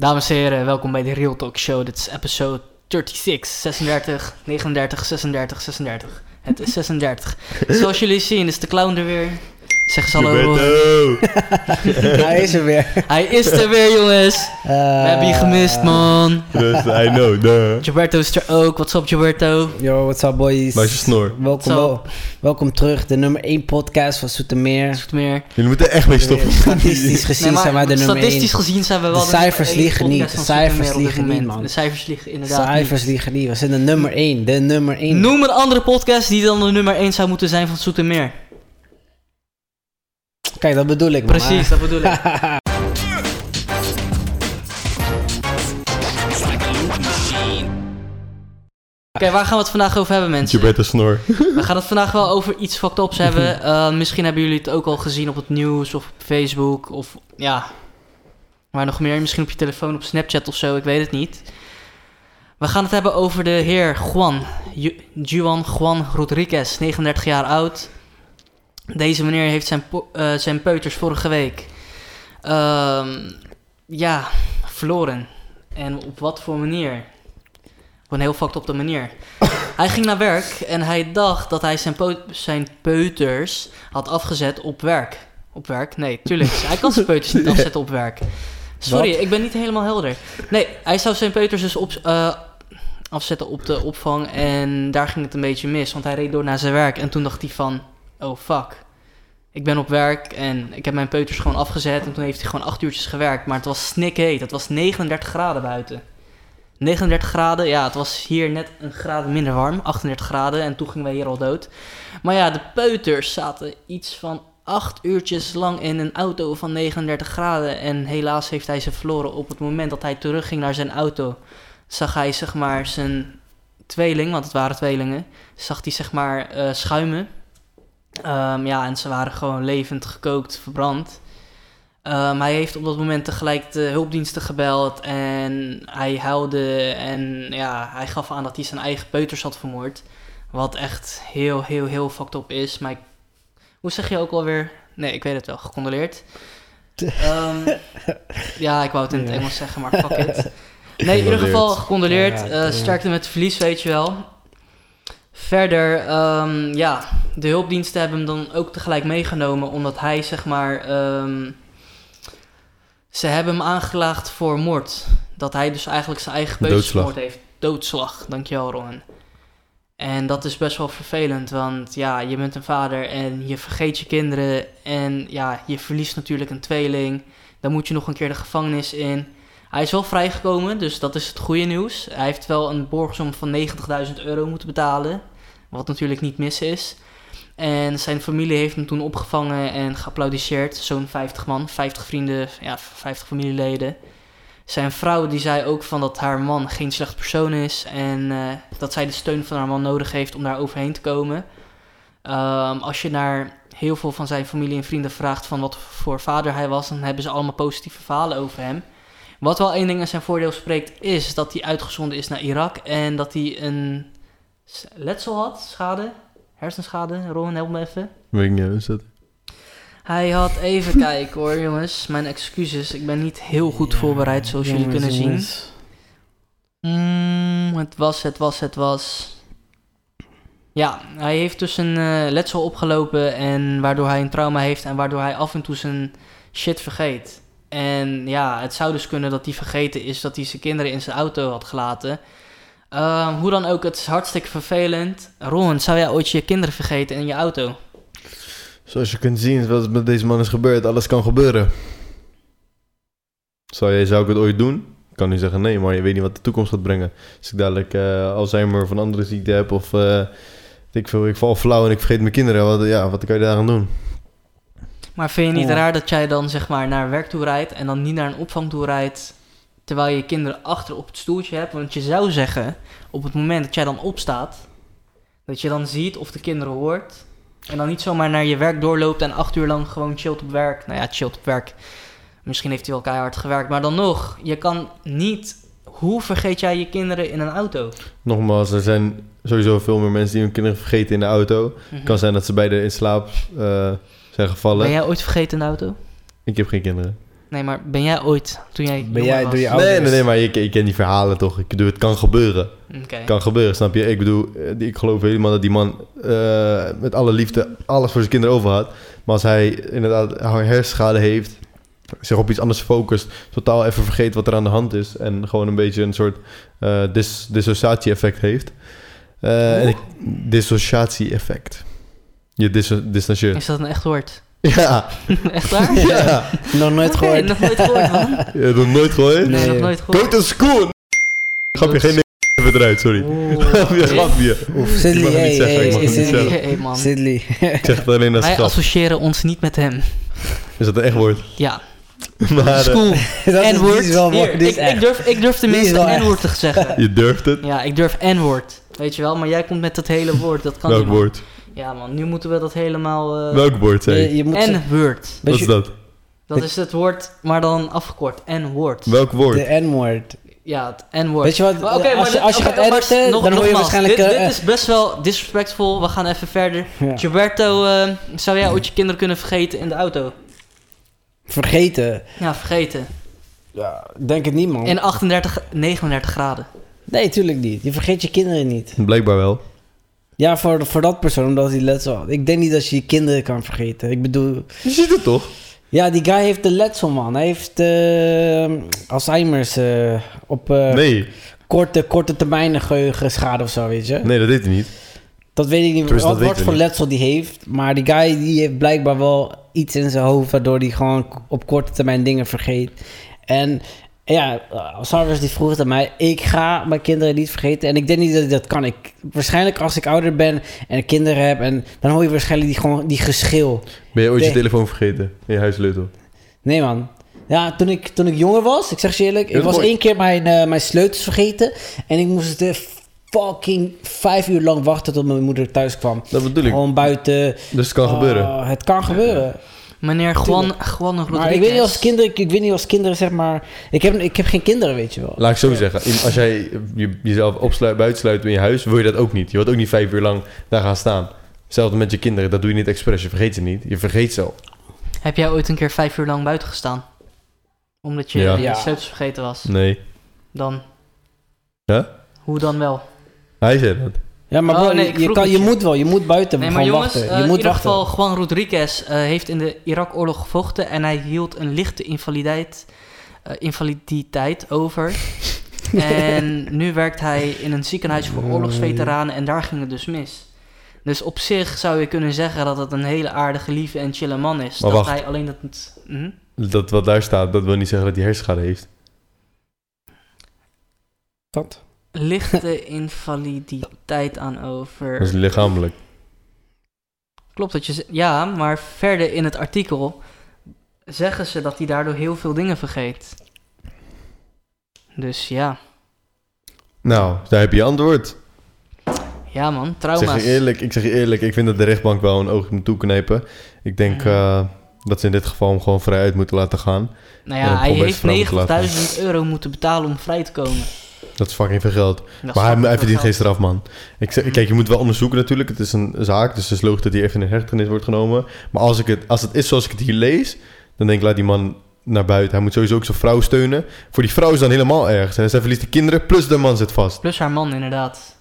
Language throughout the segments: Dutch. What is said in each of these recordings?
Dames en heren, welkom bij de Real Talk Show. Dit is episode 36, 36, 39, 36, 36. Het is 36. Zoals jullie zien is de clown er weer. Zeg eens hallo. Hij is er weer. Hij is er weer, jongens. We hebben je gemist, man. Dus, I know, duh. Gilberto is er ook. What's up, Gilberto? Yo, what's up boys? Maar is je snor. Welkom, wel- welkom terug, de nummer 1 podcast van Soetermeer. Is het meer? Jullie moeten echt mee stoppen. Statistisch gezien Nee, maar zijn wij de nummer 1. statistisch gezien zijn we wel De cijfers nummer één liegen niet, de cijfers liegen niet, man. De cijfers liegen inderdaad Cijfers niet. liegen niet. We zijn de nummer 1. De nummer 1. Noem een andere podcast die dan de nummer 1 zou moeten zijn van Zoetermeer. Kijk, dat bedoel ik, man. Precies, dat bedoel ik. Oké, waar gaan we het vandaag over hebben, mensen? Gilberto snor. We gaan het vandaag wel over iets fucked ups hebben. Eh, misschien hebben jullie het ook al gezien op het nieuws of op Facebook of ja, waar nog meer. Misschien op je telefoon, op Snapchat of zo, ik weet het niet. We gaan het hebben over de heer Juan, Ju- Juan Juan Rodriguez, 39 jaar oud. Deze meneer heeft zijn, eh, zijn peuters vorige week ehm, ja, verloren. En op wat voor manier? Op een heel fucked op de manier. Hij ging naar werk en hij dacht dat hij zijn, zijn peuters had afgezet op werk. Op werk? Nee, tuurlijk. Hij kan zijn peuters niet afzetten op werk. Sorry, ik ben niet helemaal helder. Nee, hij zou zijn peuters dus op, eh, afzetten op de opvang en daar ging het een beetje mis. Want hij reed door naar zijn werk en toen dacht hij van, oh fuck. Ik ben op werk en ik heb mijn peuters gewoon afgezet en toen heeft hij gewoon acht uurtjes gewerkt. Maar het was snikheet, het was 39 graden buiten. 39 graden, ja, het was hier net een graad minder warm, 38 graden en toen gingen wij hier al dood. Maar ja, de peuters zaten iets van 8 uurtjes lang in een auto van 39 graden en helaas heeft hij ze verloren op het moment dat hij terugging naar zijn auto. Zag hij zeg maar zijn tweeling, want het waren tweelingen, zag hij zeg maar eh, schuimen. Ehm, ja, en ze waren gewoon levend gekookt, verbrand. Ehm, hij heeft op dat moment tegelijk de hulpdiensten gebeld en hij huilde en ja, hij gaf aan dat hij zijn eigen peuters had vermoord. Wat echt heel, heel, heel fucked up is. Maar ik- hoe zeg je ook alweer? Nee, ik weet het wel, gecondoleerd. Ehm, ja, ik wou het in het. Engels zeggen, maar fuck it. Nee, in ieder geval gecondoleerd. Eh, sterkte met het verlies, weet je wel. Verder, ehm, ja, de hulpdiensten hebben hem dan ook tegelijk meegenomen, omdat hij zeg maar. ehm, ze hebben hem aangeklaagd voor moord. Dat hij dus eigenlijk zijn eigen vermoord heeft. Doodslag, dankjewel Ron. En dat is best wel vervelend, want ja, je bent een vader en je vergeet je kinderen. En ja, je verliest natuurlijk een tweeling. Dan moet je nog een keer de gevangenis in. Hij is wel vrijgekomen, dus dat is het goede nieuws. Hij heeft wel een borgsom van 90.000 euro moeten betalen. Wat natuurlijk niet mis is. En zijn familie heeft hem toen opgevangen en geapplaudiseerd. Zo'n 50 man, 50 vrienden, ja, 50 familieleden. Zijn vrouw die zei ook van dat haar man geen slecht persoon is. En eh, dat zij de steun van haar man nodig heeft om daar overheen te komen. Ehm, als je naar heel veel van zijn familie en vrienden vraagt van wat voor vader hij was, dan hebben ze allemaal positieve verhalen over hem. Wat wel één ding in zijn voordeel spreekt, is dat hij uitgezonden is naar Irak en dat hij een letsel had, schade, hersenschade. Ron, help me even. Weet ik niet, is dat? Hij had even kijken hoor, jongens. Mijn excuses, ik ben niet heel goed voorbereid, zoals jullie kunnen zien. Mm, het was, het was, het was. Ja, hij heeft dus een eh, letsel opgelopen en waardoor hij een trauma heeft en waardoor hij af en toe zijn shit vergeet. En ja, het zou dus kunnen dat hij vergeten is dat hij zijn kinderen in zijn auto had gelaten. Ehm, hoe dan ook, het is hartstikke vervelend. Ron, zou jij ooit je kinderen vergeten in je auto? Zoals je kunt zien, wat met deze man is gebeurd, alles kan gebeuren. Zou, jij, zou ik het ooit doen? Ik kan nu zeggen nee, maar je weet niet wat de toekomst gaat brengen. Als ik dadelijk eh Alzheimer of andere ziekte heb of eh, ik val flauw en ik vergeet mijn kinderen, wat, ja, wat kan je daar aan doen? Maar vind je niet Ja. raar dat jij dan zeg maar naar werk toe rijdt en dan niet naar een opvang toe rijdt, terwijl je je kinderen achter op het stoeltje hebt? Want je zou zeggen, op het moment dat jij dan opstaat, dat je dan ziet of de kinderen hoort. En dan niet zomaar naar je werk doorloopt en acht uur lang gewoon chillt op werk. Nou ja, chillt op werk. Misschien heeft hij wel keihard gewerkt, maar dan nog, je kan niet. Hoe vergeet jij je kinderen in een auto? Nogmaals, er zijn sowieso veel meer mensen die hun kinderen vergeten in de auto. Het kan zijn dat ze beide in slaap eh, zijn gevallen. Ben jij ooit vergeten in de auto? Ik heb geen kinderen. Nee, maar ben jij ooit, toen jij Ben jij was... door je Nee, ouders? nee, nee, maar je, je kent die verhalen toch? Ik bedoel, het kan gebeuren. Oké. kan gebeuren, snap je? Ik bedoel, eh, ik geloof helemaal dat die man eh, met alle liefde alles voor zijn kinderen over had. Maar als hij inderdaad hersenschade heeft, zich op iets anders focust, totaal even vergeet wat er aan de hand is en gewoon een beetje een soort eh, dis dissociatie-effect heeft. Eh, en ik- Dissociatie-effect. Je dis distancieert. Is dat een echt woord? Ja, echt waar? ja. Nog nooit gehoord. nog nooit gehoord, man. Je hebt het nooit gehoord? Nee, Nee. nog nooit Go gehoord. to school! Grapje, geen even eruit, sorry. Grapje, grapje. Oef, Ik mag Sidley, niet zeggen, ik hey, mag het niet Sidley. zeggen. Hey, man. Sidley. Ik zeg het alleen als Wij associëren ons niet met hem. Is dat een echt woord? Ja. Maar eh, School. N-woord. ik, ik, durf, ik durf tenminste. N-woord te zeggen. je durft het. Ja, ik durf N-woord. Weet je wel, maar jij komt met dat hele woord. Dat kan Welk niet, man. woord? Ja, man, nu moeten we dat helemaal. eh Welk woord zei Je, je moet ze- N-word. weet Wat is dat? Dat is het woord, maar dan afgekort. N-woord. Welk woord? De N-woord. Ja, het N-woord. Weet je wat? Maar oké, als maar je, als je gaat maar editen, nog- dan hoor je nogmaals, waarschijnlijk... Dit, eh, dit is best wel disrespectful. We gaan even verder. ja. Gilberto, eh, zou jij ooit je kinderen kunnen vergeten in de auto? Vergeten. Ja, vergeten. Ja, denk het niet, man. In 38, 39 graden. Nee, tuurlijk niet. Je vergeet je kinderen niet. Blijkbaar wel. Ja, voor, voor dat persoon, omdat hij letsel had. Ik denk niet dat je je kinderen kan vergeten. Ik bedoel... Je ziet het toch? Ja, die guy heeft de letsel, man. Hij heeft eh, Alzheimer's eh, op Nee, korte, korte termijn geheugenschade of zo, weet je. nee, dat deed hij niet. Dat weet ik niet wat, voor letsel die heeft. Maar die guy die heeft blijkbaar wel iets in zijn hoofd... waardoor hij gewoon op korte termijn dingen vergeet. En ja, Sarvis die vroeg het aan mij... ik ga mijn kinderen niet vergeten. En ik denk niet dat ik dat kan. Ik, waarschijnlijk als ik ouder ben en kinderen heb... En, dan hoor je waarschijnlijk die, gewoon, die geschil. Ben je ooit je telefoon vergeten in je huissleutel? Nee, man. Ja, toen ik, toen ik jonger was, ik zeg je eerlijk, ik was mooi. één keer mijn, eh, mijn sleutels vergeten. En ik moest er fucking vijf uur lang wachten tot mijn moeder thuis kwam. Dat bedoel ik. Gewoon buiten. Dus het kan Oh, gebeuren. Het kan gebeuren. Meneer Juan, Juan Rodriguez. Maar ik weet niet als kinderen, ik weet niet als kinderen zeg maar. Ik heb, ik heb geen kinderen, weet je wel. Laat ik zo zeggen. in- Als jij je, jezelf opsluit, buitensluit in je huis, wil je dat ook niet. Je wilt ook niet vijf uur lang daar gaan staan. Hetzelfde met je kinderen. Dat doe je niet expres. Je vergeet ze niet. Je vergeet ze al. Heb jij ooit een keer vijf uur lang buiten gestaan? Omdat je Ja. je Ja. sleutels vergeten was. Nee. Dan, Ja? hoe dan wel? Hij zei dat. Ja, maar Oh, bro, nee, je- je, kan, moet wel, je moet buiten Nee, maar gewoon jongens, wachten. eh, Je in moet ieder wachten. geval, Juan Rodriguez eh, heeft in de Irak-oorlog gevochten en hij hield een lichte invaliditeit, eh, invaliditeit over. en nu werkt hij in een ziekenhuis voor oorlogsveteranen en daar ging het dus mis. Dus op zich zou je kunnen zeggen dat het een hele aardige, lieve en chille man is. Maar dat wacht. hij alleen dat het... Mhm. Dat wat daar staat, dat wil niet zeggen dat hij hersenschade heeft. Wat? Lichte invaliditeit aan over. Dat is lichamelijk. Klopt dat je... Ja, maar verder in het artikel zeggen ze dat hij daardoor heel veel dingen vergeet. Dus ja. Nou, daar heb je antwoord. Ja man, Ik trauma's. zeg je eerlijk, ik zeg je eerlijk, ik vind dat de rechtbank wel een oog moet toeknijpen. Ik denk eh, dat ze in dit geval hem gewoon vrij uit moeten laten gaan. Nou Ja, hij heeft te laten. 90.000 euro moeten betalen om vrij te komen. Dat is fucking veel geld. Maar hij, hij verdient geen straf, man. Ik zeg, kijk, je moet wel onderzoeken natuurlijk. Het is een zaak, dus het is logisch dat hij even in hechtenis wordt genomen. Maar als, ik het, als het is zoals ik het hier lees, dan denk ik, laat die man naar buiten. Hij moet sowieso ook zijn vrouw steunen. Voor die vrouw is dan helemaal erg. Zij verliest de kinderen, plus de man zit vast. Plus haar man inderdaad.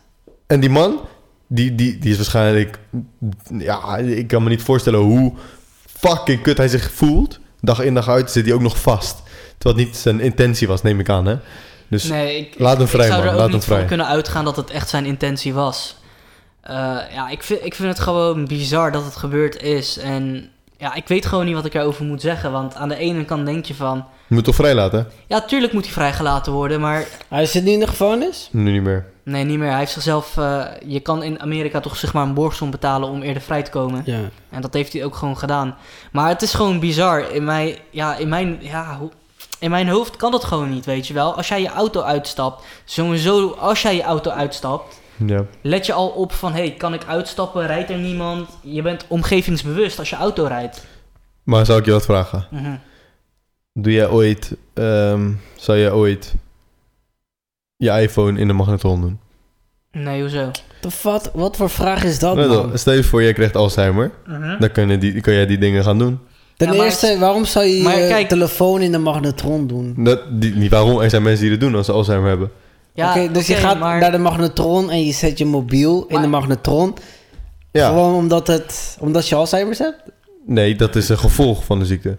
En die man, die, die, die is waarschijnlijk... Ja, ik kan me niet voorstellen hoe fucking kut hij zich voelt. Dag in dag uit zit hij ook nog vast. Terwijl het niet zijn intentie was, neem ik aan, hè? Dus Nee, ik, laat hem ik vrij, zou man. er ook Laat hem niet van kunnen uitgaan dat het echt zijn intentie was. Eh, ja, ik vind, ik vind het gewoon bizar dat het gebeurd is. En ja, ik weet gewoon niet wat ik erover moet zeggen. Want aan de ene kant denk je van... je moet toch vrijlaten? Ja, tuurlijk moet hij vrijgelaten worden, maar... Hij zit nu in de gevangenis? Nu niet meer. Nee, niet meer. Hij heeft zichzelf... eh, je kan in Amerika toch zeg maar een borgsom betalen om eerder vrij te komen. Ja. En dat heeft hij ook gewoon gedaan. Maar het is gewoon bizar. In mijn, ja, in mijn, ja, hoe- in mijn hoofd kan dat gewoon niet, weet je wel. Als jij je auto uitstapt, sowieso als jij je auto uitstapt, Ja. let je al op van, hey, kan ik uitstappen? Rijdt er niemand? Je bent omgevingsbewust als je auto rijdt. Maar zou ik je wat vragen? Mhm. Doe jij ooit... ehm, zou jij ooit je iPhone in de magnetron doen? Nee, hoezo? De wat, wat voor vraag is dat, Nou, man? dan, stel je voor, jij krijgt Alzheimer. Mhm. Dan kun, je die, kun jij die dingen gaan doen. Ten Ja, eerste, waarom zou je Maar je kijk- telefoon in de magnetron doen? Dat, die, niet waarom, er zijn mensen die dat doen als ze Alzheimer hebben. Ja, Oké, dus je gaat maar- naar de magnetron en je zet je mobiel in de magnetron. Ja, Gewoon omdat, het, omdat je Alzheimer's hebt? nee, dat is een gevolg van de ziekte.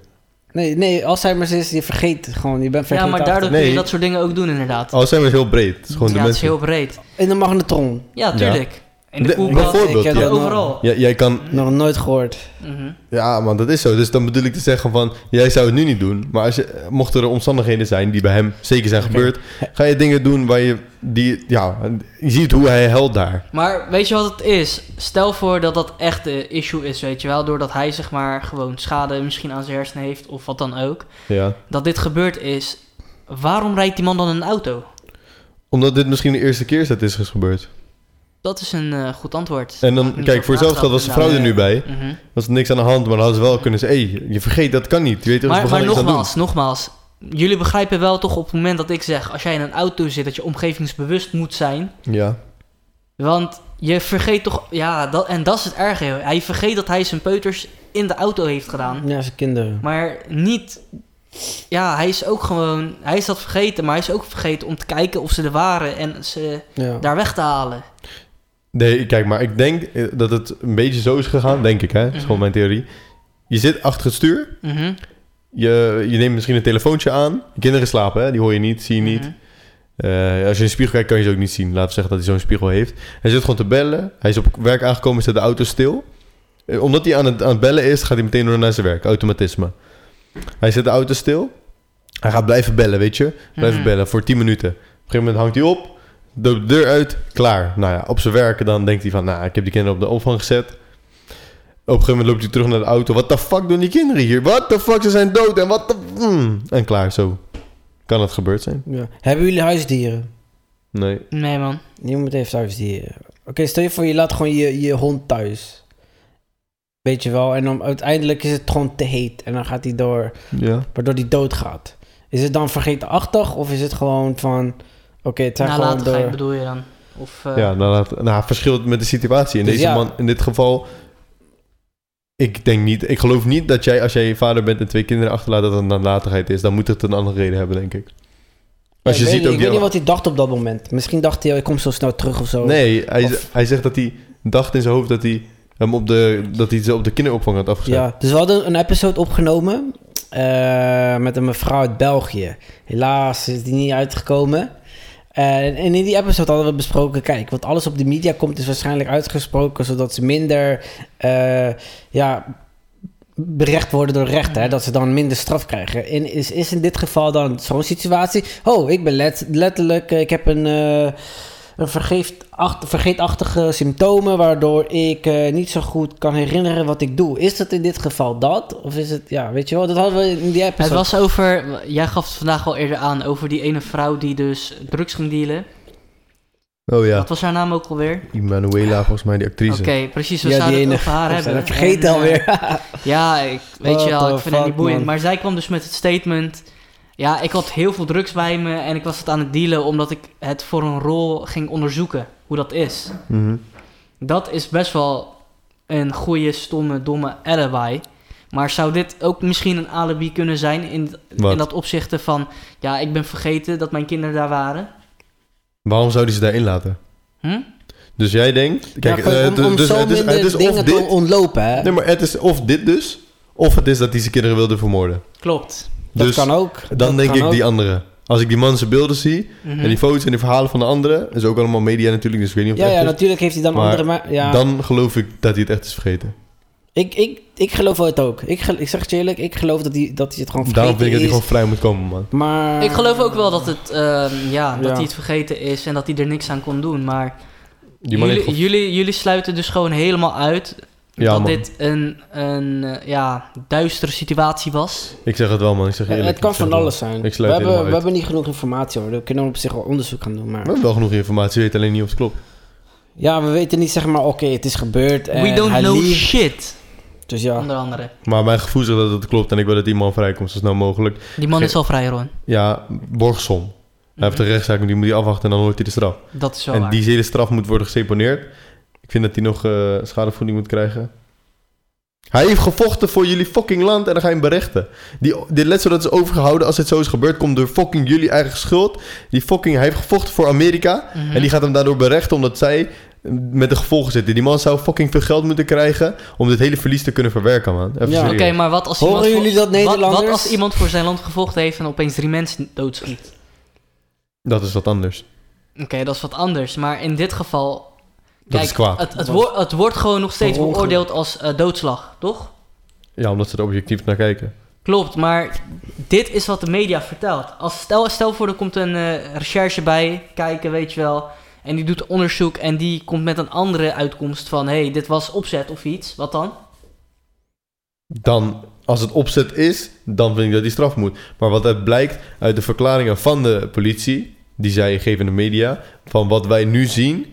Nee, nee, Alzheimer's is, je vergeet het gewoon. Je bent Ja, vergeten. maar daardoor kun je dat soort dingen ook doen inderdaad. Alzheimer is heel breed. Het is gewoon ja, de het is heel breed. In de magnetron. Ja, tuurlijk. In de De- koelkast, bijvoorbeeld, Ik heb ja. dat nog- overal. Ja, jij kan... Nog nooit gehoord. Mhm. Ja, man, dat is zo. Dus dan bedoel ik te zeggen van... Jij zou het nu niet doen. Maar als je, mochten er omstandigheden zijn die bij hem zeker zijn gebeurd... Ga je dingen doen waar je... Die, ja, je ziet hoe hij helpt daar. Maar weet je wat het is? Stel voor dat dat echt de issue is, weet je wel. Doordat hij zeg maar gewoon schade misschien aan zijn hersenen heeft of wat dan ook. Ja. Dat dit gebeurd is. Waarom rijdt die man dan een auto? Omdat dit misschien de eerste keer is dat dit is gebeurd. Dat is een eh, goed antwoord. En dan, kijk, zo voor hetzelfde geld was de vrouw er nu bij. Mhm. Was er niks aan de hand, maar dan hadden ze wel kunnen zeggen... Hé, hey, je vergeet, dat kan niet. Je weet toch, Maar, we maar nogmaals, nogmaals. Jullie begrijpen wel toch op het moment dat ik zeg... als jij in een auto zit, dat je omgevingsbewust moet zijn. Ja. Want je vergeet toch... Ja, dat, en dat is het erge. Hij vergeet dat hij zijn peuters in de auto heeft gedaan. Ja, zijn kinderen. Maar niet... Ja, hij is ook gewoon... Hij is dat vergeten, maar hij is ook vergeten om te kijken of ze er waren... en ze Ja. daar weg te halen. Nee, kijk, maar ik denk eh, dat het een beetje zo is gegaan. Denk ik, hè. Dat is gewoon Mhm. mijn theorie. Je zit achter het stuur. Mhm, Je, je neemt misschien een telefoontje aan. Je kinderen slapen, hè? Die hoor je niet, zie je niet. mhm. Eh, als je in de spiegel kijkt, kan je ze ook niet zien. Laten we zeggen dat hij zo'n spiegel heeft. Hij zit gewoon te bellen. Hij is op werk aangekomen, zet de auto stil. Eh, omdat hij aan het, aan het bellen is, gaat hij meteen door naar zijn werk. Automatisme. Hij zet de auto stil. Hij gaat blijven bellen, weet je. Blijven Mhm. bellen voor 10 minuten. Op een gegeven moment hangt hij op. De deur uit, klaar. Nou ja, op zijn werk dan denkt hij van... Nou, ik heb die kinderen op de opvang gezet. Op een gegeven moment loopt hij terug naar de auto. Wat de fuck doen die kinderen hier? Wat de fuck, ze zijn dood. En wat de... Mm. En klaar, zo. Kan het gebeurd zijn? Ja. Hebben jullie huisdieren? Nee. Nee, man. Niemand heeft huisdieren. Oké, stel je voor, je laat gewoon je, je hond thuis. Weet je wel, en dan uiteindelijk is het gewoon te heet. En dan gaat hij door, Ja. waardoor hij doodgaat. Is het dan vergetenachtig of is het gewoon van... Oké, het zijn gewoon bedoel je dan? Of, eh, Ja, nou, laat, nou verschilt met de situatie. In Dus deze ja. man, in dit geval... Ik denk niet... Ik geloof niet dat jij, als jij vader bent en twee kinderen achterlaat... dat het een nalatigheid is. Dan moet het een andere reden hebben, denk ik. Als Ja, je ik ziet weet, ook niet- ik die... weet niet wat hij dacht op dat moment. Misschien dacht hij, oh, ik kom zo snel terug of zo. Nee, hij, Of- hij zegt dat hij dacht in zijn hoofd dat hij hem op de, dat hij ze op de kinderopvang had afgezet. Ja, dus we hadden een episode opgenomen eh, met een mevrouw uit België. Helaas is die niet uitgekomen. Eh, en in die episode hadden we besproken, kijk, wat alles op de media komt is waarschijnlijk uitgesproken zodat ze minder eh, ja, berecht worden door rechter, hè, dat ze dan minder straf krijgen. En is, is in dit geval dan zo'n situatie? Oh, ik ben let- letterlijk, eh, ik heb een, een vergeetacht, vergeetachtige symptomen waardoor ik eh, niet zo goed kan herinneren wat ik doe. Is het in dit geval dat? Of is het, ja, weet je wel, dat hadden we in die Het episode. was over, jij gaf het vandaag al eerder aan, over die ene vrouw die dus drugs ging dealen. Oh ja, Wat was haar naam ook alweer? Immanuela volgens mij, die actrice. Oké, precies, we Ja, zouden die het ene- over haar hebben. ben het vergeten En, eh, alweer. Ja, ik, weet What je wel, ik vind het niet boeiend. man. Maar zij kwam dus met het statement... Ja, ik had heel veel drugs bij me en ik was het aan het dealen... omdat ik het voor een rol ging onderzoeken, hoe dat is. Mhm. Dat is best wel een goede, stomme, domme alibi. Maar zou dit ook misschien een alibi kunnen zijn in, Wat? in dat opzichte van... Ja, ik ben vergeten dat mijn kinderen daar waren. Waarom zou hij ze daarin laten? Hm? Dus jij denkt... Kijk, ja, eh, om, dus- om dus zo het is, minder het is of dingen dit... ontlopen, hè? Nee, maar het is of dit dus... Of het is dat hij zijn kinderen wilde vermoorden. Klopt. Dat dus kan ook. dan Dat denk ik ook. die andere. Als ik die man zijn beelden zie... Mhm. En die foto's en die verhalen van de anderen... is ook allemaal media natuurlijk, dus ik weet niet of Ja, het ja, echt is. natuurlijk heeft hij dan Maar andere... Maar, ja, Dan geloof ik dat hij het echt is vergeten. ik, ik, ik geloof wel het ook. Ik, gel- ik zeg het je eerlijk, ik geloof dat hij, dat hij het gewoon vergeten Daarom vind ik dat hij gewoon vrij moet komen, man. Maar... Ik geloof ook wel dat, het, ehm, ja, dat Ja. hij het vergeten is en dat hij er niks aan kon doen. Maar Die man heeft jullie, jullie, jullie sluiten dus gewoon helemaal uit Ja, dat man. dit een, een eh, ja, duistere situatie was. Ik zeg het wel, man. Ik zeg eerlijk. het kan van alles zijn. Ik We hebben, we hebben niet genoeg informatie over. We kunnen op zich wel onderzoek gaan doen. Maar... We hebben wel genoeg informatie, we weten alleen niet of het klopt. Ja, we weten niet zeg maar, oké, het is gebeurd. En We don't hij know shit, Dus ja. onder andere. Maar mijn gevoel zegt dat het klopt en ik wil dat die man vrijkomt zo snel mogelijk. Die man Ge- is al vrij, Ron. Ja, borgsom. Hij heeft een rechtszaak, die moet hij afwachten en dan hoort hij de straf. Dat is wel en waar. die hele straf moet worden geseponeerd. Ik vind dat hij nog eh, schadevergoeding moet krijgen. Hij heeft gevochten voor jullie fucking land en dan ga je hem berechten. Die, dit letsel dat is overgehouden als het zo is gebeurd, komt door fucking jullie eigen schuld. Die fucking, hij heeft gevochten voor Amerika Mhm. en die gaat hem daardoor berechten omdat zij met de gevolgen zitten. Die man zou fucking veel geld moeten krijgen om dit hele verlies te kunnen verwerken, man. Even Ja. Oké, maar wat als Horen iemand voor- jullie dat, wat- Nederlanders? Wat, als iemand voor zijn land gevochten heeft en opeens drie mensen doodschiet? Dat is wat anders. Oké, dat is wat anders. Maar in dit geval... Dat is kwaad. Het, het, wordt het wordt gewoon nog steeds beoordeeld als eh, doodslag, toch? Ja, omdat ze er objectief naar kijken. Klopt, maar dit is wat de media vertelt. Als stel, stel voor, er komt een eh, recherche bij, kijken, weet je wel. En die doet onderzoek en die komt met een andere uitkomst van... hé, hey, dit was opzet of iets. Wat dan? Dan, als het opzet is, dan vind ik dat die straf moet. Maar wat het blijkt uit de verklaringen van de politie, die zij geven in de media, van wat wij nu zien,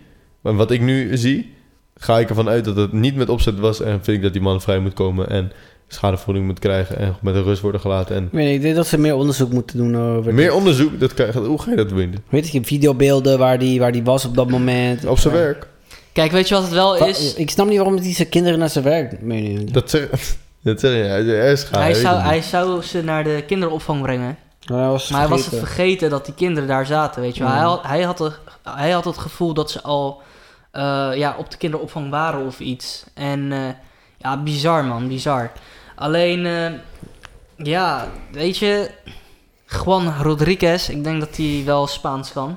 en wat ik nu zie, ga ik ervan uit dat het niet met opzet was en vind ik dat die man vrij moet komen en schadevergoeding moet krijgen en met een rust worden gelaten. En Ik weet niet, ik denk dat ze meer onderzoek moeten doen over... meer onderzoek, dat kan, hoe ga je dat doen? Weet je, videobeelden waar die, waar die was op dat moment. Op zijn Ja. werk. Kijk, weet je wat het wel is? Ik snap niet waarom die zijn kinderen naar zijn werk meenemen. Dat zeg, dat zeg je, hij is gaar, hij, zou, het hij zou ze naar de kinderopvang brengen. Maar hij was Maar hij was het vergeten. dat die kinderen daar zaten, weet je wel. Hij, had, hij, had de- hij had het gevoel dat ze al eh, ja, op de kinderopvang waren of iets. En eh, ja, bizar man, bizar. Alleen, eh, ja, weet je... Juan Rodriguez, ik denk dat hij wel Spaans kan.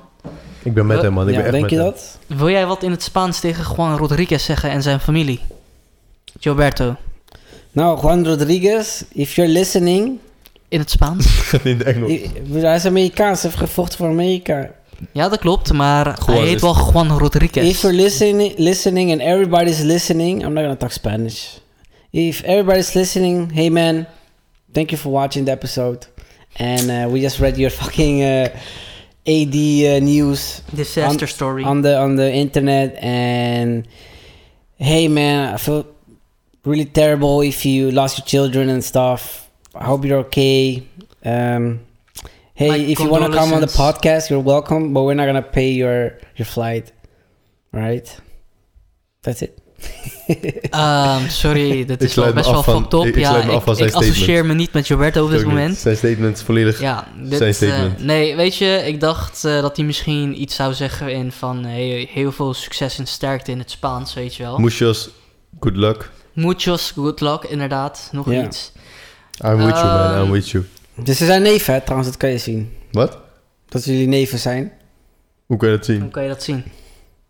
Ik ben met hem, man. Ik ja, ben echt denk met je hem. dat? Wil jij wat in het Spaans tegen Juan Rodriguez zeggen en zijn familie? Gilberto. Nou, Juan Rodriguez, if you're listening... In het Spaans? in de Engels. Hij is Amerikaans, hij heeft gevochten voor Amerika. Ja, dat klopt, maar Juan hij heet wel Juan Rodriguez. If you're listening, listening and everybody's listening... I'm not gonna talk Spanish. If everybody's listening, hey man... Thank you for watching the episode. And uh, we just read your fucking uh, AD uh, news... Disaster On- story. on the on the internet and hey man i feel really terrible if you lost your children and stuff i hope you're okay um hey if you want to come on the podcast you're welcome but we're not gonna pay your your flight right that's it Ehm, sorry, dit Ik is wel best wel fucked up. ik- ik ja, ik, zijn ik associeer me niet met Gilberto op dit moment. Zijn statement is volledig... Ja, dit, Zijn eh, statement. nee, weet je, ik dacht eh, dat hij misschien iets zou zeggen in van hey, heel veel succes en sterkte in het Spaans, weet je wel. Muchos, good luck. Muchos good luck, inderdaad. Nog iets. I'm with you, man. Ehm, I'm with you. Dus ze zijn neven hè, trouwens dat kan je zien Wat? dat jullie neven zijn Hoe kan je dat zien? Hoe kan je dat zien?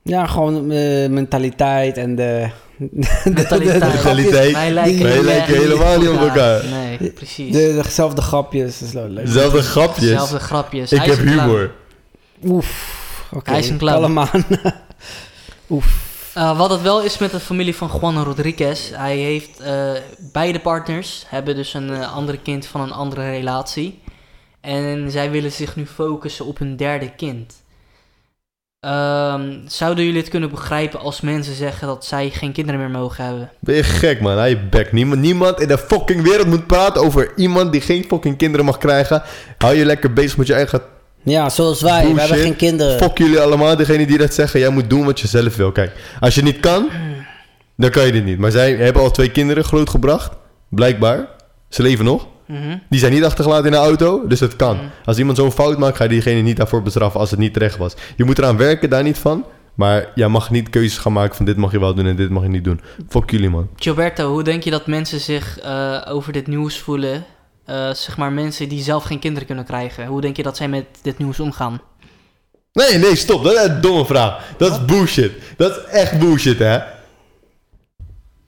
ja gewoon uh, mentaliteit en de Mentaliteit. Mentaliteit. Wij lijken, Wij helemaal niet op elkaar. Nee, precies. de, dezelfde grapjes dat is wel leuk Dezelfde grapjes. Zelfde grapjes. Ik Hij is heb een clown. humor. Oef. Oké, Hij is een clown. Allemaal. Oef. Uh, wat het wel is met de familie van Juan Rodriguez, hij heeft uh, beide partners hebben dus een uh, andere kind van een andere relatie. En zij willen zich nu focussen op hun derde kind. Um, zouden jullie het kunnen begrijpen als mensen zeggen dat zij geen kinderen meer mogen hebben? Ben je gek, man? Hij bek. Niemand, niemand in de fucking wereld moet praten over iemand die geen fucking kinderen mag krijgen. Hou je lekker bezig met je eigen... Ja, zoals wij. Bullshit. We hebben geen kinderen. Fuck jullie allemaal, degene die dat zeggen. Jij moet doen wat je zelf wil. Kijk, als je niet kan, dan kan je dit niet. Maar zij hebben al twee kinderen grootgebracht. Blijkbaar. Ze leven nog. Mm -hmm. Die zijn niet achtergelaten in de auto, dus het kan. Mm. Als iemand zo'n fout maakt, ga je diegene niet daarvoor bestraffen als het niet terecht was. Je moet eraan werken, daar niet van. Maar jij mag niet keuzes gaan maken van dit mag je wel doen en dit mag je niet doen. Fuck jullie, man. Gilberto, hoe denk je dat mensen zich uh, over dit nieuws voelen? Uh, zeg maar mensen die zelf geen kinderen kunnen krijgen. Hoe denk je dat zij met dit nieuws omgaan? Nee, nee, stop. Dat is een domme vraag. Dat is bullshit. Dat is echt bullshit, hè.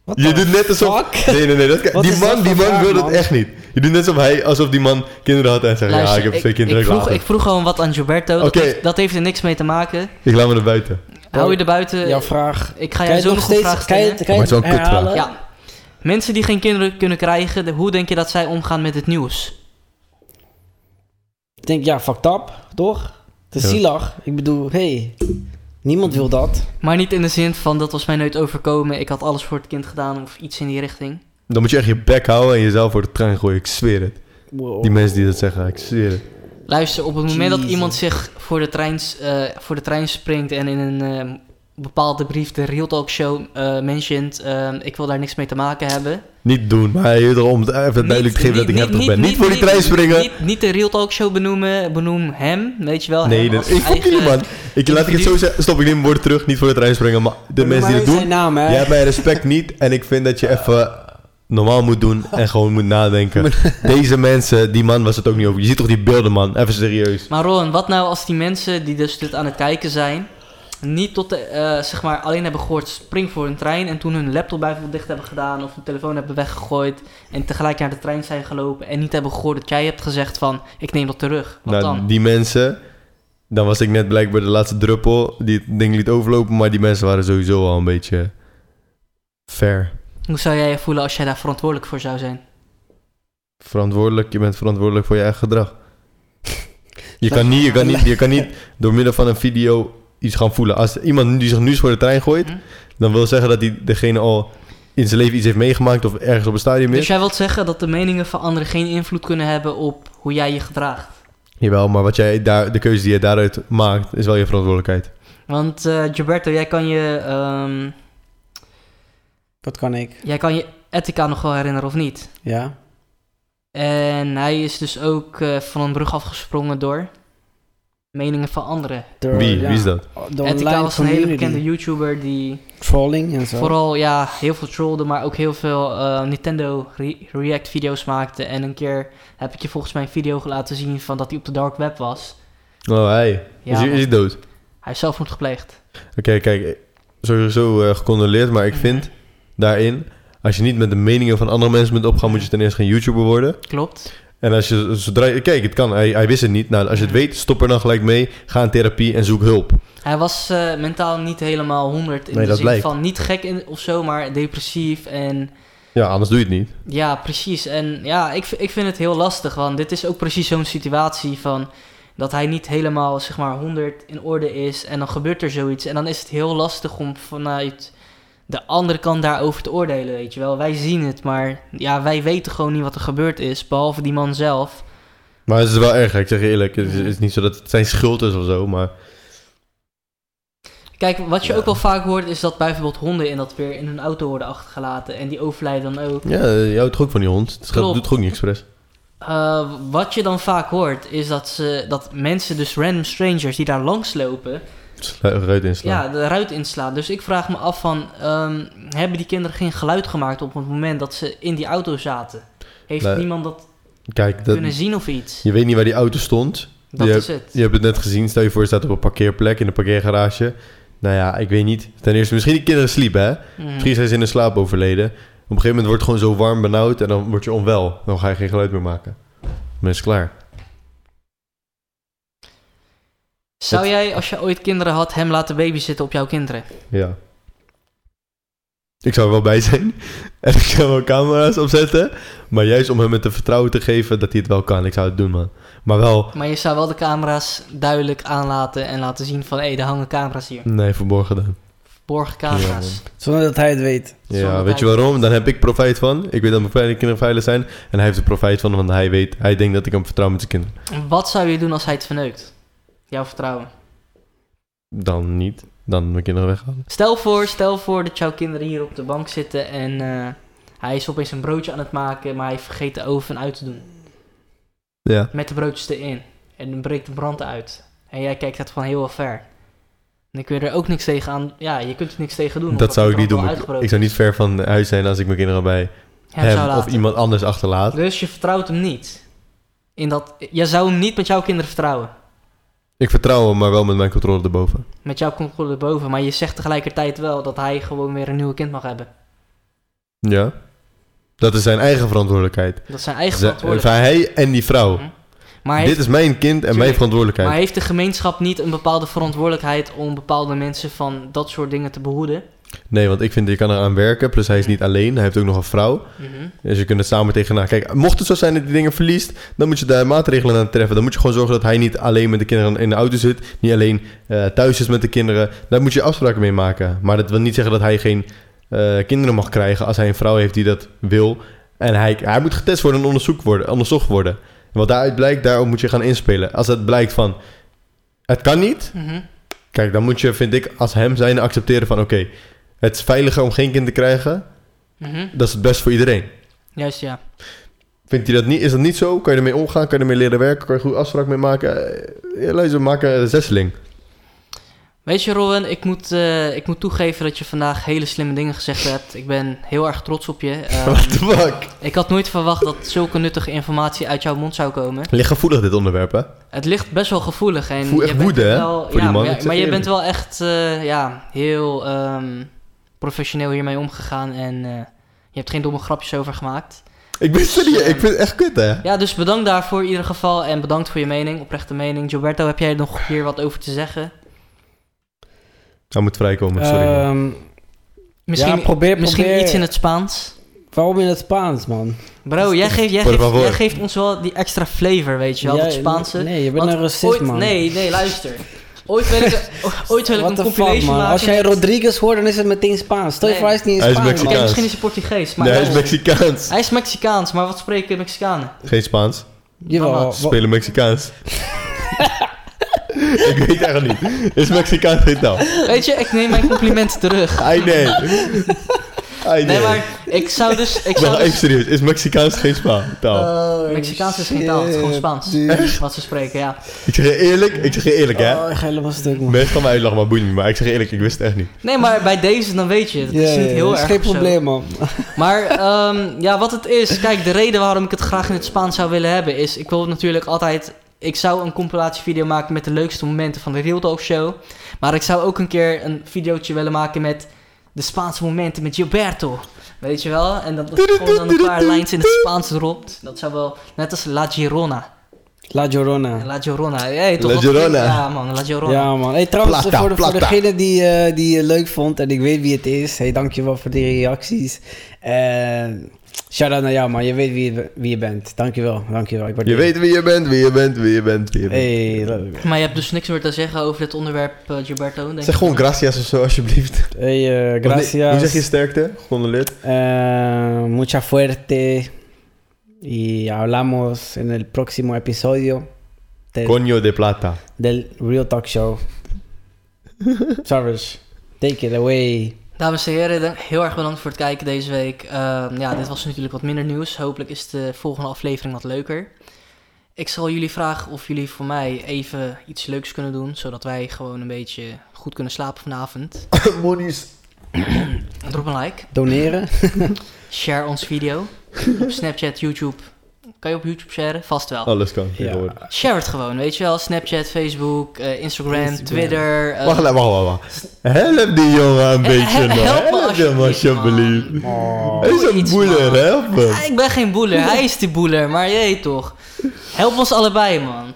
What je doet net alsof... fuck? Nee, nee, nee. Dat Die man, dat die man wil het echt niet. Je doet net alsof, hij, alsof die man kinderen had en zegt... ja, ik heb twee kinderen, ik, vroeg, ik vroeg gewoon wat aan Gilberto. Dat, Oké. heeft, dat heeft er niks mee te maken. Ik laat me er buiten. Hou je er buiten. Jouw vraag. Ik ga jou je zo nog vraag steeds kan je, stellen. het- kan je Maar het is wel het een kutvraag. herhalen? Ja. Mensen die geen kinderen kunnen krijgen, de- hoe denk je dat zij omgaan met het nieuws? Ik denk, ja, fucked up, toch? Het is Ja. zielig. Ik bedoel, hey, niemand wil dat. Maar niet in de zin van dat was mij nooit overkomen. Ik had alles voor het kind gedaan of iets in die richting. Dan moet je echt je bek houden en jezelf voor de trein gooien. Ik zweer het. Wow. Die mensen die dat zeggen, ik zweer het. Luister, op het moment dat iemand zich voor de trein, eh, voor de trein springt en in een eh, bepaalde brief de Real Talk Show eh mentioned, eh, ik wil daar niks mee te maken hebben. Niet doen, maar je weet toch, om het even duidelijk te geven dat ik heftig ben. Niet, voor die trein springen. Niet, niet de Real Talk Show benoemen, benoem hem, weet je wel. nee, dat, ik fuck eigen- jullie man. Ik laat ik het zo zeggen, stop ik neem mijn woorden terug, niet voor de trein springen, maar de mensen die het doen, Zijn naam, jij hebt mijn respect niet en ik vind dat je even normaal moet doen en gewoon moet nadenken. Deze mensen, die man was het ook niet over. Je ziet toch die beelden man, even serieus. Maar Ron, wat nou als die mensen die dus dit aan het kijken zijn, niet tot de, eh, zeg maar, alleen hebben gehoord spring voor een trein en toen hun laptop bijvoorbeeld dicht hebben gedaan of hun telefoon hebben weggegooid en tegelijk naar de trein zijn gelopen en niet hebben gehoord dat jij hebt gezegd van ik neem dat terug. Wat Nou, dan? die mensen, dan was ik net blijkbaar de laatste druppel die het ding liet overlopen, maar die mensen waren sowieso al een beetje fair. Hoe zou jij je voelen als jij daar verantwoordelijk voor zou zijn? Verantwoordelijk, je bent verantwoordelijk voor je eigen gedrag. Je kan niet, je kan niet, je kan niet door middel van een video iets gaan voelen. Als iemand die zich nu voor de trein gooit, Hm? dan wil zeggen dat hij degene al in zijn leven iets heeft meegemaakt of ergens op een stadium Dus is. jij wilt zeggen dat de meningen van anderen geen invloed kunnen hebben op hoe jij je gedraagt? Jawel, maar wat jij daar, de keuze die je daaruit maakt, is wel je verantwoordelijkheid. Want eh Gilberto, jij kan je, ehm, Wat kan ik? jij kan je Etika nog wel herinneren of niet? Ja? En hij is dus ook eh, van een brug afgesprongen door meningen van anderen. Door, Wie? ja, Wie is dat? Online was een hele bekende YouTuber die Trolling en zo. vooral ja, heel veel trollde, maar ook heel veel eh, Nintendo re- React video's maakte. En een keer heb ik je volgens mij een video laten zien van dat hij op de dark web was. Oh, hij. Ja, is, hij, is hij dood? Hij is zelfmoord gepleegd. Oké, kijk, sowieso eh gecondoleerd, maar ik vind daarin, als je niet met de meningen van andere mensen bent opgaan, moet je ten eerste geen YouTuber worden. Klopt. En als je, zodra je, kijk, het kan, hij, hij wist het niet. Nou, als je het weet, stop er dan gelijk mee, ga in therapie en zoek hulp. Hij was eh, mentaal niet helemaal 100 in Nee, de dat zin blijkt. van niet gek in, of zo, maar depressief en Ja, anders doe je het niet. ja, precies. En ja, ik, ik vind het heel lastig, want dit is ook precies zo'n situatie van dat hij niet helemaal zeg maar 100 in orde is en dan gebeurt er zoiets en dan is het heel lastig om vanuit de andere kant daarover te oordelen, weet je wel. Wij zien het, maar ja, wij weten gewoon niet wat er gebeurd is, behalve die man zelf. Maar het is wel erg, ik zeg je eerlijk. Het is, het is niet zo dat het zijn schuld is of zo, maar... Kijk, wat je Ja. ook wel vaak hoort is dat bijvoorbeeld honden in dat weer in hun auto worden achtergelaten en die overlijden dan ook. Ja, je houdt toch ook van die hond? Het Klopt. doet ook niet expres? Uh, wat je dan vaak hoort is dat, ze, dat mensen, dus random strangers die daar langs lopen, Ruit inslaan. ja, de ruit inslaan. Dus ik vraag me af van, ehm, hebben die kinderen geen geluid gemaakt op het moment dat ze in die auto zaten? Heeft niemand dat, Kijk, dat, kunnen zien of iets? je weet niet waar die auto stond. Dat je, is hebt, het. je hebt het net gezien. Stel je voor, je staat op een parkeerplek in een parkeergarage. Nou ja, ik weet niet. Ten eerste, misschien die kinderen sliepen, hè? Mhm. Misschien zijn ze in de slaap overleden. Op een gegeven moment wordt het gewoon zo warm, benauwd en dan word je onwel. Dan ga je geen geluid meer maken. Dan is klaar. Zou het- jij, als je ooit kinderen had, hem laten babysitten op jouw kinderen? Ja. Ik zou er wel bij zijn. En ik zou wel camera's opzetten. Maar juist om hem het te vertrouwen te geven dat hij het wel kan. Ik zou het doen, man. Maar wel, Maar je zou wel de camera's duidelijk aanlaten en laten zien van, hé, er hangen camera's hier. nee, verborgen dan. Borgen Ja, camera's. Zonder dat hij het weet. Zonder Ja, weet je waarom? Dan heb ik profijt van. Ik weet dat mijn kleine kinderen veilig zijn. En hij heeft er profijt van, want hij weet, hij denkt dat ik hem vertrouw met zijn kinderen. Wat zou je doen als hij het verneukt? Jouw vertrouwen. Dan niet. Dan mijn kinderen weghalen. Stel voor, stel voor dat jouw kinderen hier op de bank zitten en eh, hij is opeens een broodje aan het maken, maar hij vergeet de oven uit te doen. Ja. Met de broodjes erin. En dan breekt de brand uit. En jij kijkt het van heel ver. En dan kun je er ook niks tegen aan. Ja, je kunt er niks tegen doen. Dat zou ik niet doen. Ik, zou niet ver van huis zijn als ik mijn kinderen bij Hem hem of iemand anders achterlaat. Dus je vertrouwt hem niet. In dat, je zou hem niet met jouw kinderen vertrouwen. Ik vertrouw hem, maar wel met mijn controle erboven. Met jouw controle erboven. Maar je zegt tegelijkertijd wel dat hij gewoon weer een nieuwe kind mag hebben. Ja. Dat is zijn eigen verantwoordelijkheid. Dat is zijn eigen verantwoordelijkheid. hij en die vrouw. Mhm. Maar Dit heeft is mijn kind en mijn verantwoordelijkheid. Maar heeft de gemeenschap niet een bepaalde verantwoordelijkheid om bepaalde mensen van dat soort dingen te behoeden? Nee, want ik vind je kan eraan werken. Plus hij is niet alleen. Hij heeft ook nog een vrouw. Mhm. Dus je kunt het samen tegenaan. Kijk, mocht het zo zijn dat hij dingen verliest, dan moet je daar maatregelen aan treffen. Dan moet je gewoon zorgen dat hij niet alleen met de kinderen in de auto zit. Niet alleen eh, thuis is met de kinderen. Daar moet je afspraken mee maken. Maar dat wil niet zeggen dat hij geen eh, kinderen mag krijgen als hij een vrouw heeft die dat wil. En hij, hij moet getest worden en onderzoek worden, onderzocht worden. En wat daaruit blijkt, daarop moet je gaan inspelen. Als het blijkt van, het kan niet, Mhm. Kijk, dan moet je, vind ik, als hem zijn accepteren van... oké, het is veiliger om geen kind te krijgen... Mhm. Dat is het best voor iedereen. Juist, ja. Vindt hij dat niet? Is dat niet zo? Kan je ermee omgaan? Kan je ermee leren werken? Kan je goed afspraak mee maken? Eh, Ja, luister, maak een zesseling. Weet je, Robin, ik moet, eh, ik moet toegeven dat je vandaag hele slimme dingen gezegd hebt. Ik ben heel erg trots op je. Ehm, What the fuck? ik had nooit verwacht dat zulke nuttige informatie uit jouw mond zou komen. Ligt gevoelig dit onderwerp, hè? Het ligt best wel gevoelig. En Voel echt woede, hè, wel- ja. Maar, je bent wel echt eh, ja, heel ehm, professioneel hiermee omgegaan. En eh, je hebt geen domme grapjes over gemaakt. Ik ben serieus. Eh, Ik vind het echt kut, hè? Ja, dus bedankt daarvoor in ieder geval. En bedankt voor je mening, oprechte mening. Gilberto, heb jij nog hier wat over te zeggen? Hij moet vrijkomen, sorry. Ehm, Misschien, Ja, probeer- misschien probeer- iets in het Spaans? waarom in het Spaans, man? Bro, jij geeft, jij, geeft, jij geeft ons wel die extra flavor, weet je wel, dat Spaanse. Nee, je bent Want een racist, ooit, man. Nee, nee, luister. Ooit wil ik, ooit wil ik What een fuck, compilation maken. Als jij Rodriguez hoort, dan is het meteen Spaans. Stel je voor, hij is niet in Hij is Spaans. Mexicaans. misschien is hij Portugees, maar nee, hij is Mexicaans. hij is Mexicaans, maar wat spreken Mexicanen? Geen Spaans. Jawel, Ze spelen Mexicaans. ik weet echt niet. Is Mexicaans geen taal? Weet je, ik neem mijn complimenten terug. Ai, nee. Ai, nee. Nee, maar ik zou dus... Ik zou ben even dus serieus. Is Mexicaans geen Spa taal? Oh, Mexicaans is geen taal, het is gewoon Spaans. dude. Wat ze spreken, ja. ik zeg je eerlijk. Ik zeg je eerlijk, hè. Oh, ik ga helemaal stuk, man. Mensen gaan me uitlachen, maar boeien niet. Maar ik zeg je eerlijk, ik wist het echt niet. Nee, maar bij deze dan weet je, het is niet heel dat is erg geen probleem, man. Maar ehm, ja, wat het is, kijk, de reden waarom ik het graag in het Spaans zou willen hebben is, ik wil natuurlijk altijd, ik zou een compilatievideo maken met de leukste momenten van de Real Talk Show, maar ik zou ook een keer een videootje willen maken met de Spaanse momenten met Gilberto, weet je wel? En dat, je gewoon dan een paar lijns in het Spaans dropt, dat zou wel, net als La Girona. La Llorona. La Girona, hey, toch La Llorona. Ja man, La Girona. Ja, man. Hey, trouwens, Plata, voor, de, voor degene die, eh, die je leuk vond en ik weet wie het is, hey, dankjewel voor die reacties. En shout-out naar jou, man. Je weet wie je, wie je bent. Dankjewel, dankjewel. Ik Je weet wie je bent, wie je bent, wie je bent, wie je bent. Hey, leuk. Maar je hebt dus niks meer te zeggen over dit onderwerp, eh, Gilberto, denk Zeg gewoon gracias of zo, alsjeblieft. Hey, eh, gracias. Hoe zeg je sterkte? Gecondoleerd. Eh, mucha fuerte. Y hablamos en el próximo episodio del, Coño de plata. del Real Talk Show. Sarvis, take it away. Dames en heren, heel erg bedankt voor het kijken deze week. Ehm, ja, dit was natuurlijk wat minder nieuws. Hopelijk is de volgende aflevering wat leuker. Ik zal jullie vragen of jullie voor mij even iets leuks kunnen doen, zodat wij gewoon een beetje goed kunnen slapen vanavond. Monies. Drop een like, Doneren. share ons video op Snapchat, YouTube. Kan je op YouTube sharen? Vast wel. Alles kan. Ja. Share het gewoon, weet je wel. Snapchat, Facebook, eh, Instagram, Instagram. Twitter. eh, Wacht, wacht, wacht, wacht. Help die jongen een beetje hel- nog. help me Help hem alsjeblieft. Oh. Hij is een iets, boeler, man. help hem. Ik ben geen boeler, hij is die boeler, maar jee toch. Help ons allebei, man.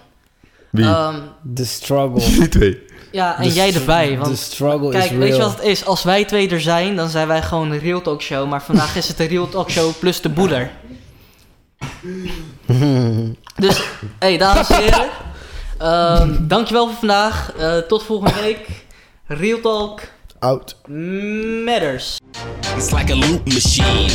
Wie? Ehm, The struggle. Die twee. Ja, en jij erbij. The Want struggle kijk, is real. weet je wat het is? Als wij twee er zijn, dan zijn wij gewoon een Real Talk Show. Maar vandaag is het de Real Talk Show plus de boeler. Dus, hey, dames en heren. ehm, dankjewel voor vandaag. Eh, tot volgende week. Real Talk Out. matters. It's like a loop machine.